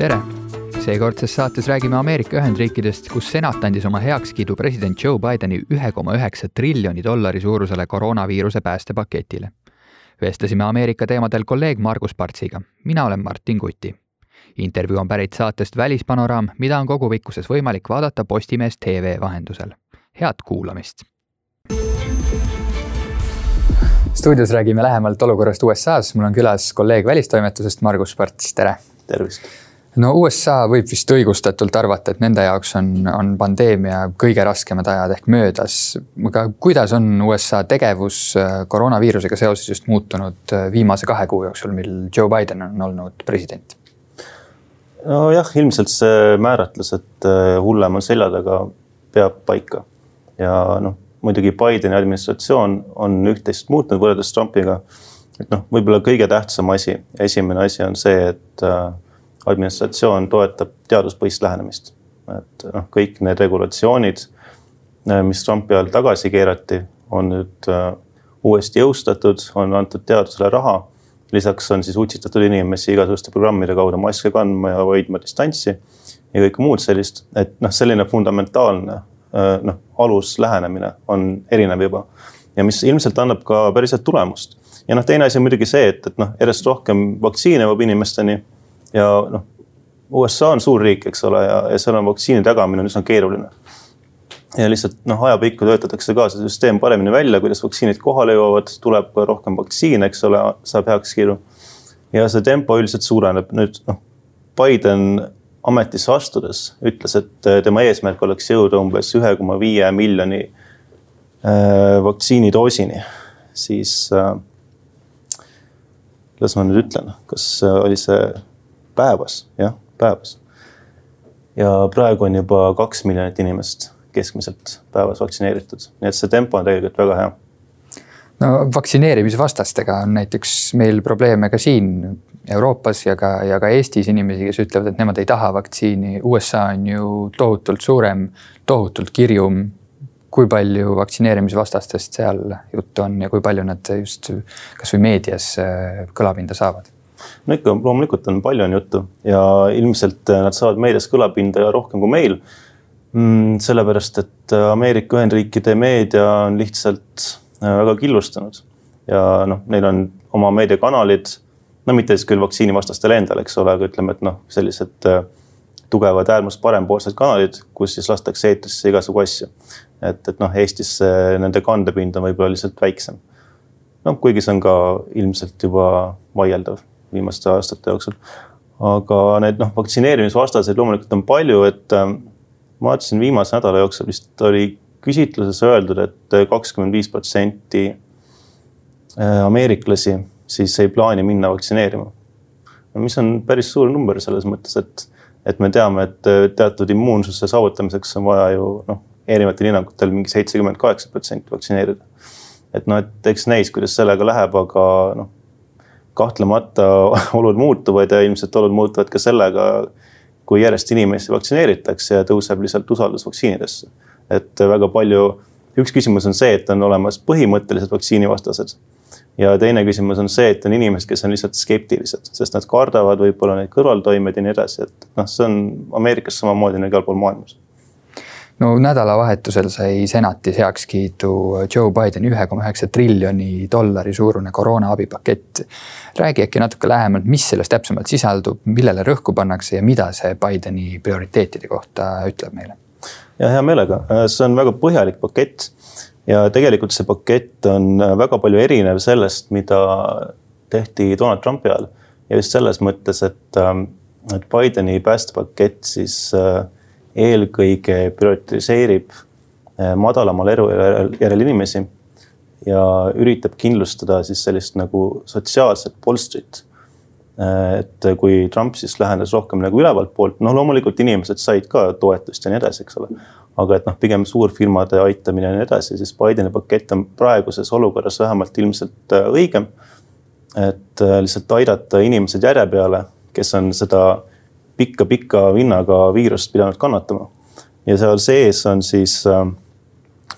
tere! seekordses saates räägime Ameerika Ühendriikidest, kus senat andis oma heakskiidu president Joe Bideni ühe koma üheksa triljoni dollari suurusele koroonaviiruse päästepaketile. vestlesime Ameerika teemadel kolleeg Margus Partsiga, mina olen Martin Kuti. intervjuu on pärit saatest Välispanoraam, mida on kogupikkuses võimalik vaadata Postimees tv vahendusel. head kuulamist! stuudios räägime lähemalt olukorrast USA-s, mul on külas kolleeg välistoimetusest Margus Parts, tere! tervist! No USA võib vist õigustatult arvata, et nende jaoks on, on pandeemia kõige raskemad ajad ehk möödas. aga kuidas on USA tegevus äh, koroonaviirusega seoses just muutunud äh, viimase kahe kuu jooksul, mil Joe Biden on olnud president? nojah, ilmselt see määratlus, et äh, hullem on selja taga, peab paika. ja noh, muidugi Bideni administratsioon on üht-teist muutnud võrreldes Trumpiga. et noh, võib-olla kõige tähtsam asi, esimene asi on see, et äh, administratsioon toetab teaduspõhist lähenemist. et noh, kõik need regulatsioonid, äh, mis Trumpi ajal tagasi keerati, on nüüd äh, uuesti jõustatud, on antud teadusele raha. lisaks on siis utsitatud inimesi igasuguste programmide kaudu maske kandma ja hoidma distantsi ja kõike muud sellist, et noh, selline fundamentaalne äh, noh, aluslähenemine on erinev juba ja mis ilmselt annab ka päriselt tulemust. ja noh, teine asi on muidugi see, et, et noh, järjest rohkem vaktsiine jõuab inimesteni ja noh, USA on suur riik, eks ole, ja, ja seal on vaktsiini tagamine on üsna keeruline. ja lihtsalt noh, ajapikku töötatakse ka see süsteem paremini välja, kuidas vaktsiinid kohale jõuavad, tuleb rohkem vaktsiine, eks ole, saab heakskiidu. ja see tempo üldiselt suureneb, nüüd noh, Biden ametisse astudes ütles, et tema eesmärk oleks jõuda umbes ühe koma viie miljoni äh, vaktsiinidoosini, siis äh, kuidas ma nüüd ütlen, kas äh, oli see päevas, jah, päevas. ja praegu on juba kaks miljonit inimest keskmiselt päevas vaktsineeritud, nii et see tempo on tegelikult väga hea. no vaktsineerimisvastastega on näiteks meil probleeme ka siin Euroopas ja ka, ja ka Eestis inimesi, kes ütlevad, et nemad ei taha vaktsiini. USA on ju tohutult suurem, tohutult kirjum. kui palju vaktsineerimisvastastest seal juttu on ja kui palju nad just kasvõi meedias äh, kõlapinda saavad? No ikka loomulikult on palju on juttu ja ilmselt äh, nad saavad meedias kõlapinda rohkem kui meil mm,. sellepärast, et äh, Ameerika Ühendriikide meedia on lihtsalt äh, väga killustunud ja noh, neil on oma meediakanalid. no mitte siis küll vaktsiinivastastele endale, eks ole, aga ütleme, et noh, sellised tugevad äärmust parempoolsed kanalid, kus siis lastakse eetrisse igasugu asju. et, et noh, Eestis nende kandepind on võib-olla lihtsalt väiksem. noh, kuigi see on ka ilmselt juba vaieldav viimaste aastate jooksul. aga need noh, vaktsineerimisvastaseid loomulikult on palju, et äh, ma vaatasin viimase nädala jooksul vist oli küsitluses öeldud et, et kakskümmend viis protsenti äh, ameeriklasi siis ei plaani minna vaktsineerima. mis on päris suur number selles mõttes, et, et me teame, et äh, teatud immuunsuse saavutamiseks on vaja ju noh, erinevatel hinnangutel mingi seitsekümmend kaheksa protsenti vaktsineerida. et noh, et eks näis, kuidas sellega läheb, aga noh, kahtlemata olud muutuvad ja ilmselt olud muutuvad ka sellega, kui järjest inimesi vaktsineeritakse ja tõuseb lihtsalt usaldus vaktsiinidesse. et väga palju, üks küsimus on see, et on olemas põhimõttelised vaktsiinivastased. ja teine küsimus on see, et on inimesed, kes on lihtsalt skeptilised, sest nad kardavad võib-olla neid kõrvaltoimeid ja nii edasi, et noh, see on Ameerikas samamoodi nagu igal pool maailmas no nädalavahetusel sai senatis heakskiidu Joe Bideni ühe koma üheksa triljoni dollari suurune koroona abipakett. räägi äkki natuke lähemalt, mis selles täpsemalt sisaldub, millele rõhku pannakse ja mida see Bideni prioriteetide kohta ütleb meile? ja hea meelega, see on väga põhjalik pakett ja tegelikult see pakett on väga palju erinev sellest, mida tehti Donald Trumpi ajal ja just selles mõttes, et, et Bideni päästepakett siis äh, eelkõige prioritiseerib eh, madalamal elujärjel inimesi ja üritab kindlustada siis sellist nagu sotsiaalset polstrit. Eh, et kui Trump siis lähenes rohkem nagu ülevalt poolt, noh, loomulikult inimesed said ka toetust ja nii edasi, eks ole. aga et noh, pigem suurfirmade aitamine ja nii edasi, siis Bideni pakett on praeguses olukorras vähemalt ilmselt eh, õigem. et lihtsalt aidata inimesed järje peale, kes on seda pikka-pika vinnaga viirust pidanud kannatama. ja seal sees on siis äh,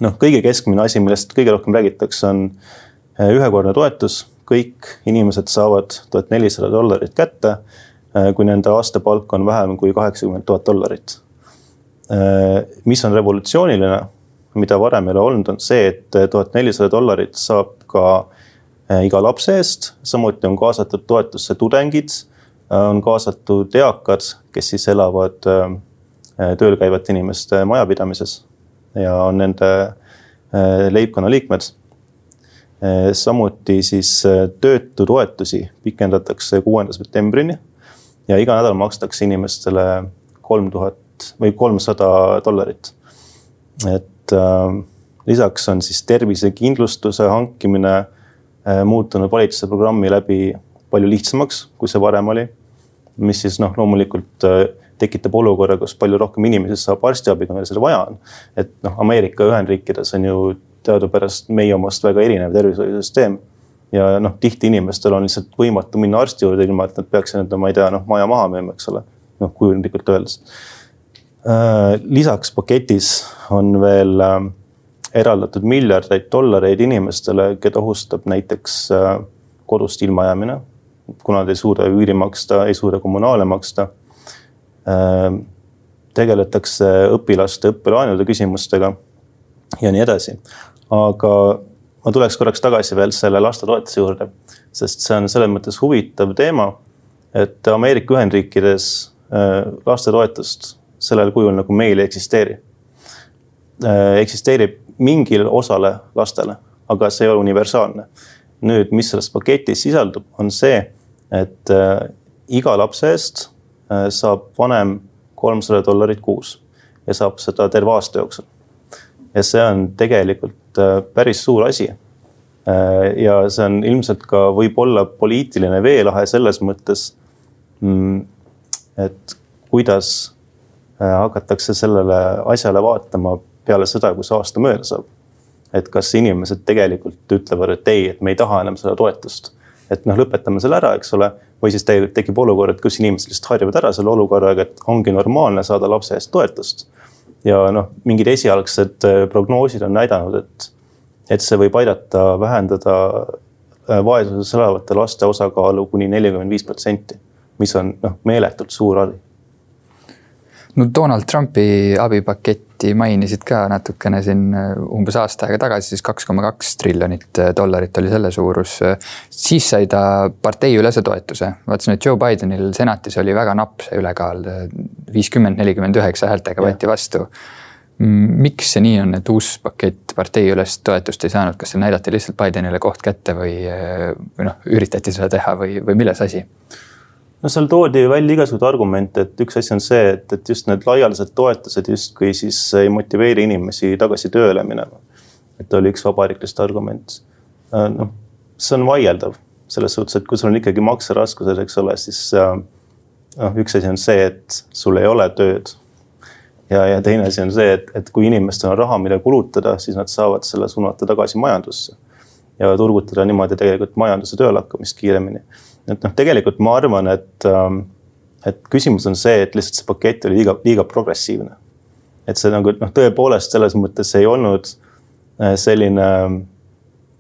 noh, kõige keskmine asi, millest kõige rohkem räägitakse, on äh, ühekordne toetus, kõik inimesed saavad tuhat nelisada dollarit kätte. kui nende aastapalk on vähem kui kaheksakümmend tuhat dollarit. mis on revolutsiooniline, mida varem ei ole olnud, on see, et tuhat nelisada dollarit saab ka iga lapse eest, samuti on kaasatud toetusse tudengid, on kaasatud eakad, kes siis elavad tööl käivate inimeste majapidamises ja on nende leibkonna liikmed samuti siis töötutoetusi pikendatakse kuuenda septembrini ja iga nädal makstakse inimestele kolm tuhat või kolmsada dollarit. et äh, lisaks on siis tervisekindlustuse hankimine äh, muutunud valitsuse programmi läbi palju lihtsamaks, kui see varem oli. Mis siis noh, loomulikult äh, tekitab olukorra, kus palju rohkem inimesi saab arstiabi, kui neil seda vaja on. et noh, Ameerika Ühendriikides on ju teadupärast meie omast väga erinev tervishoiusüsteem. ja noh, tihti inimestel on lihtsalt võimatu minna arsti juurde, ilma et nad peaksid enda, ma ei tea, noh maja maha müüma, eks ole. noh, kujundlikult öeldes. Äh, lisaks paketis on veel äh, eraldatud miljardeid dollareid inimestele, keda ohustab näiteks kodust ilmajäämine. Kuna nad ei suuda üüri maksta, ei suuda kommunaale maksta. tegeletakse õpilaste õppelaenude küsimustega ja nii edasi aga ma tuleks korraks tagasi veel selle lastetoetuse juurde, sest see on selles mõttes huvitav teema, et Ameerika Ühendriikides äh, lastetoetust sellel kujul nagu meil ei eksisteeri. Äh, eksisteerib mingil osale lastele, aga see ei ole universaalne. Nüüd, mis selles paketis sisaldub, on see, et äh, iga lapse eest saab vanem kolmsada dollarit kuus ja saab seda terve aasta jooksul. ja see on tegelikult Äh, päris suur asi. Äh, ja see on ilmselt ka võib-olla poliitiline veelahe selles mõttes. Mm, et kuidas äh, hakatakse sellele asjale vaatama peale seda, kui see aasta mööda saab. Et kas inimesed tegelikult ütlevad, et ei, et me ei taha enam seda toetust. et noh, lõpetame selle ära, eks ole. või siis tegelikult tekib olukord, kus inimesed lihtsalt harjuvad ära selle olukorraga, et ongi normaalne saada lapse eest toetust ja noh, mingid esialgsed äh, prognoosid on näidanud, et, et see võib aidata vähendada äh, vaesuses elavate laste osakaalu kuni nelikümmend viis protsenti, mis on noh, meeletult suur abi no Donald Trumpi abipaketti mainisid ka natukene siin äh, umbes aasta aega tagasi, siis kaks koma kaks triljonit äh, dollarit oli selle suurus. siis sai ta parteiülese toetuse, vaatasin, et Joe Bidenil senatis oli väga napp see ülekaal, viiskümmend, nelikümmend üheksa häältega võeti vastu miks see nii on, et uus pakett parteiülest toetust ei saanud, kas seal näidati lihtsalt Bidenile koht kätte või, äh, või noh, üritati seda teha või, või milles asi? No seal toodi välja igasuguseid argumente, et üks asi on see, et, et just need laialdased toetused justkui siis ei motiveeri inimesi tagasi tööle minema. et oli üks vabariiklist argument. Äh, noh, see on vaieldav selles suhtes, et kui sul on ikkagi makseraskused, eks ole, siis äh, noh, üks asi on see, et sul ei ole tööd. ja, ja teine asi on see, et, et kui inimestel on raha, mida kulutada, siis nad saavad selle suunata tagasi majandusse. ja turgutada niimoodi tegelikult majanduse tööle hakkamist kiiremini et noh, tegelikult ma arvan, et, ähm, et küsimus on see, et lihtsalt see pakett oli liiga, liiga progressiivne. et see nagu noh, tõepoolest selles mõttes ei olnud äh, selline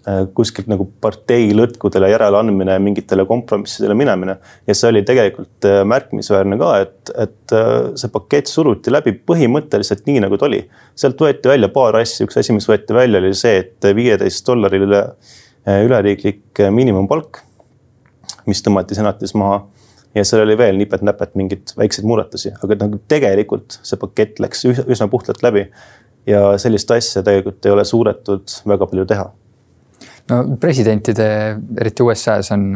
äh, kuskilt nagu partei lõtkudele järeleandmine, mingitele kompromissidele minemine. ja see oli tegelikult äh, märkimisväärne ka, et, et see pakett suruti läbi põhimõtteliselt nii, nagu ta oli. sealt võeti välja paar asja, üks asi, mis võeti välja, oli see, et viieteist dollarile üleriiklik miinimumpalk mis tõmmati senatis maha. ja seal oli veel nipet-näpet mingeid väikseid muudatusi, aga nagu tegelikult see pakett läks üsna puhtalt läbi. ja sellist asja tegelikult ei ole suudetud väga palju teha no presidentide, eriti USA-s on,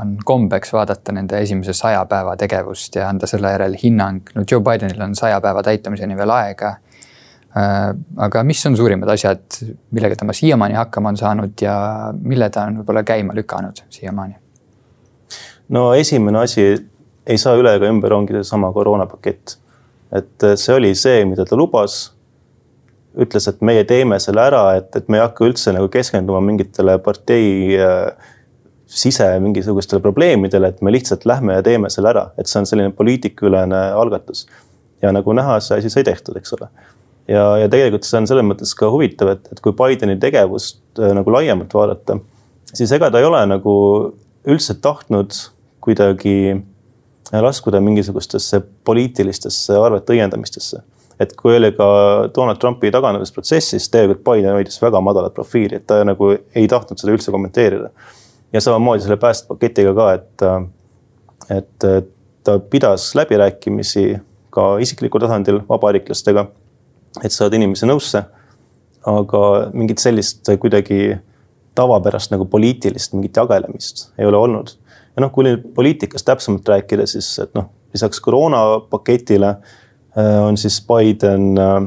on kombeks vaadata nende esimese saja päeva tegevust ja anda selle järel hinnang. no Joe Bidenil on saja päeva täitumiseni veel aega. aga mis on suurimad asjad, millega tema siiamaani hakkama on saanud ja mille ta on võib-olla käima lükanud siiamaani? No esimene asi, ei saa üle ega ümber, ongi seesama koroonapakett. et see oli see, mida ta lubas. ütles, et meie teeme selle ära, et, et me ei hakka üldse nagu keskenduma mingitele partei äh, sise mingisugustele probleemidele, et me lihtsalt lähme ja teeme selle ära, et see on selline poliitikaülene algatus. ja nagu näha, see asi sai tehtud, eks ole. ja, ja tegelikult see on selles mõttes ka huvitav, et, et kui Bideni tegevust äh, nagu laiemalt vaadata, siis ega ta ei ole nagu üldse tahtnud kuidagi laskuda mingisugustesse poliitilistesse arvete õiendamistesse. et kui oli ka Donald Trumpi taganemisprotsessis, tegelikult Biden hoidis väga madalat profiili, et ta nagu ei tahtnud seda üldse kommenteerida. ja samamoodi selle päästepaketiga ka, et, et ta pidas läbirääkimisi ka isiklikul tasandil vabariiklastega, et saada inimesi nõusse. aga mingit sellist kuidagi tavapärast nagu poliitilist mingit jagelemist ei ole olnud ja noh, kui nüüd poliitikast täpsemalt rääkida, siis et noh, lisaks koroonapaketile äh, on siis Biden. Äh,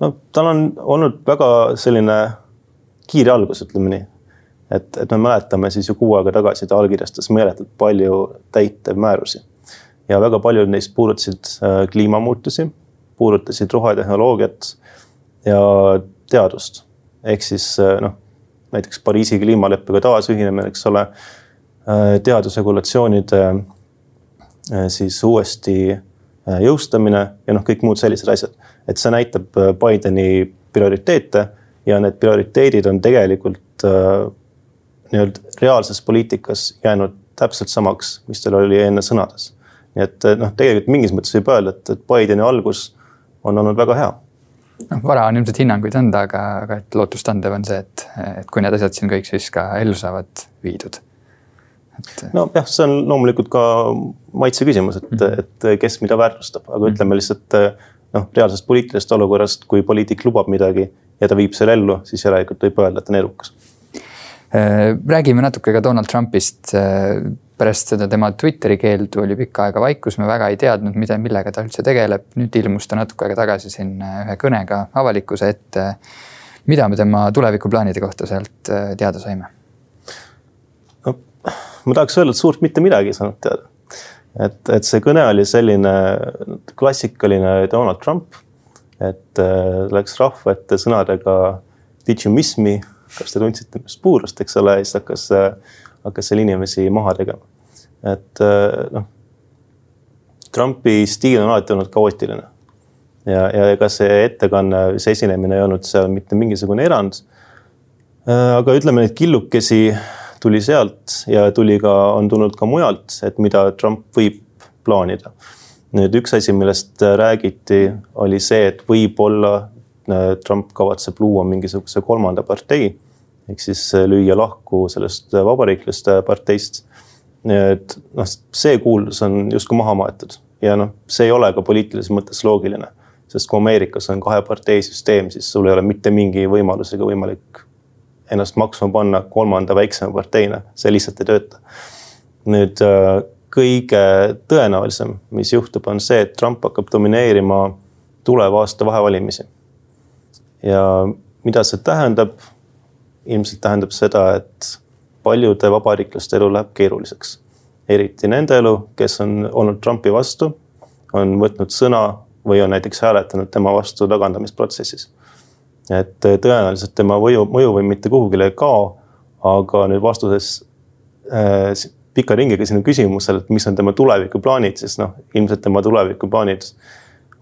no tal on olnud väga selline kiire algus, ütleme nii. et, et me mäletame siis ju kuu aega tagasi ta allkirjastas meeletult palju täitevmäärusi ja väga paljud neist puudutasid äh, kliimamuutusi, puudutasid rohetehnoloogiat ja teadust. Ehk siis noh, näiteks Pariisi kliimaleppega taasühinemine, eks ole Äh, teadusregulatsioonide äh, siis uuesti äh, jõustamine ja noh, kõik muud sellised asjad. et see näitab Bideni prioriteete ja need prioriteedid on tegelikult nii-öelda reaalses poliitikas jäänud täpselt samaks, mis tal oli enne sõnades. nii et noh, tegelikult mingis mõttes võib öelda, et, et Bideni algus on olnud väga hea noh, vara on ilmselt hinnanguid anda, aga, aga et lootustandev on see, et, et kui need asjad siin kõik siis ka ellu saavad viidud et. nojah, see on loomulikult ka maitse küsimus, et mm, -hmm. et kes mida väärtustab, aga mm -hmm. ütleme lihtsalt noh, reaalsest poliitilisest olukorrast, kui poliitik lubab midagi ja ta viib selle ellu, siis järelikult võib öelda, et on edukas. Äh, räägime natuke ka Donald Trumpist. Äh, pärast seda tema Twitteri keeldu oli pikka aega vaikus, me väga ei teadnud, mida, millega ta üldse tegeleb. nüüd ilmus ta natuke aega tagasi siin äh, ühe kõnega avalikkuse ette. mida me tema tulevikuplaanide kohta sealt teada saime? ma tahaks öelda, et suurt mitte midagi ei saanud teada. et, et see kõne oli selline klassikaline Donald Trump. et äh, läks rahva ette sõnadega did you miss me, kas te tundsite minust puudust, eks ole, ja siis hakkas hakkas seal inimesi maha tegema. et äh, noh, Trumpi stiil on alati olnud kaootiline ja, ja ega see ettekanne, see esinemine ei olnud seal mitte mingisugune erand. Äh, aga ütleme neid killukesi tuli sealt ja tuli ka, on tulnud ka mujalt, et mida Trump võib plaanida. nüüd üks asi, millest räägiti, oli see, et võib-olla äh, Trump kavatseb luua mingisuguse kolmanda partei ehk siis äh, lüüa lahku sellest vabariiklaste parteist. et noh, see kuuldus on justkui maha maetud ja noh, see ei ole ka poliitilises mõttes loogiline, sest kui Ameerikas on kahe partei süsteem, siis sul ei ole mitte mingi võimalus ega võimalik ennast maksma panna kolmanda väiksema parteina, see lihtsalt ei tööta. nüüd kõige tõenäolisem, mis juhtub, on see, et Trump hakkab domineerima tuleva aasta vahevalimisi. ja mida see tähendab? Ilmselt tähendab seda, et paljude vabariiklaste elu läheb keeruliseks. eriti nende elu, kes on olnud Trumpi vastu, on võtnud sõna või on näiteks hääletanud tema vastu tagandamisprotsessis et äh, tõenäoliselt tema mõju, mõju võib mitte kuhugile ei kao. aga nüüd vastuses äh, pika ringiga sinu küsimusele, et mis on tema tulevikuplaanid, siis noh, ilmselt tema tulevikuplaanid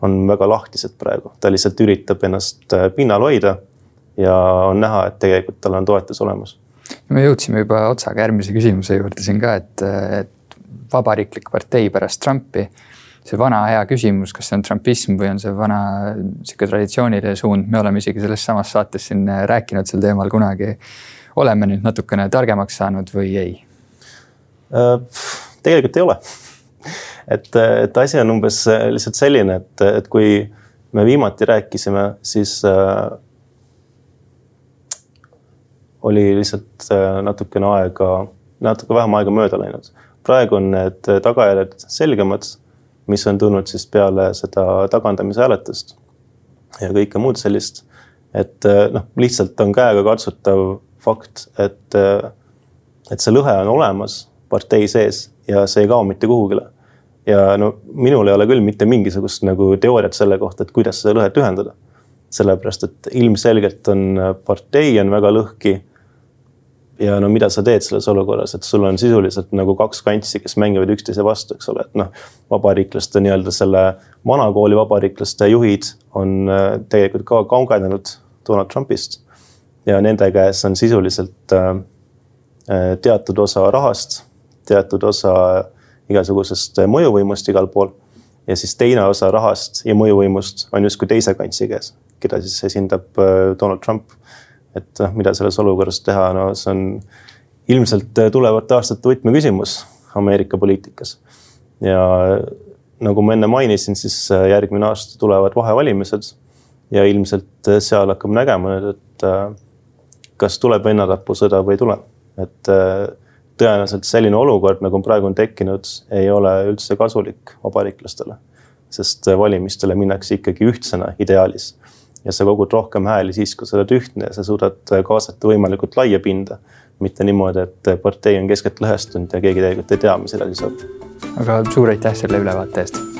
on väga lahtised praegu, ta lihtsalt üritab ennast äh, pinnal hoida. Ja on näha, et tegelikult tal on toetus olemas. me jõudsime juba otsaga järgmise küsimuse juurde siin ka, et, et vabariiklik partei pärast Trumpi see vana hea küsimus, kas see on trumpism või on see vana sihuke traditsiooniline suund, me oleme isegi selles samas saates siin rääkinud sel teemal kunagi. oleme nüüd natukene targemaks saanud või ei? Äh, tegelikult ei ole. et, et asi on umbes lihtsalt selline, et, et kui me viimati rääkisime, siis äh, oli lihtsalt äh, natukene aega, natuke vähem aega mööda läinud. praegu on need tagajärjed selgemad mis on tulnud siis peale seda tagandamise hääletust ja kõike muud sellist. et eh, noh, lihtsalt on käegakatsutav fakt, et, et see lõhe on olemas partei sees ja see ei kao mitte kuhugile. ja no minul ei ole küll mitte mingisugust nagu teooriat selle kohta, et kuidas seda lõhet ühendada. sellepärast, et ilmselgelt on partei on väga lõhki ja no mida sa teed selles olukorras, et sul on sisuliselt nagu kaks kantsi, kes mängivad üksteise vastu, eks ole, et noh. vabariiklaste nii-öelda selle vanakooli vabariiklaste juhid on äh, tegelikult ka kaugenenud Donald Trumpist. ja nende käes on sisuliselt äh, äh, teatud osa rahast, teatud osa igasugusest mõjuvõimust igal pool. ja siis teine osa rahast ja mõjuvõimust on justkui teise kantsi käes, keda siis esindab Donald Trump. Et noh, mida selles olukorras teha, no see on ilmselt tulevate aastate võtmeküsimus Ameerika poliitikas. ja nagu ma enne mainisin, siis järgmine aasta tulevad vahevalimised ja ilmselt seal hakkab nägema nüüd, et kas tuleb vennatapusõda või ei tule. et tõenäoliselt selline olukord, nagu praegu on tekkinud, ei ole üldse kasulik vabariiklastele. sest valimistele minnakse ikkagi ühtsena ideaalis ja sa kogud rohkem hääli siis, kui sa oled ühtne ja sa suudad kaasata võimalikult laia pinda. mitte niimoodi, et partei on keskelt lõhestunud ja keegi tegelikult ei tea, mis edasi saab aga suur aitäh selle ülevaate eest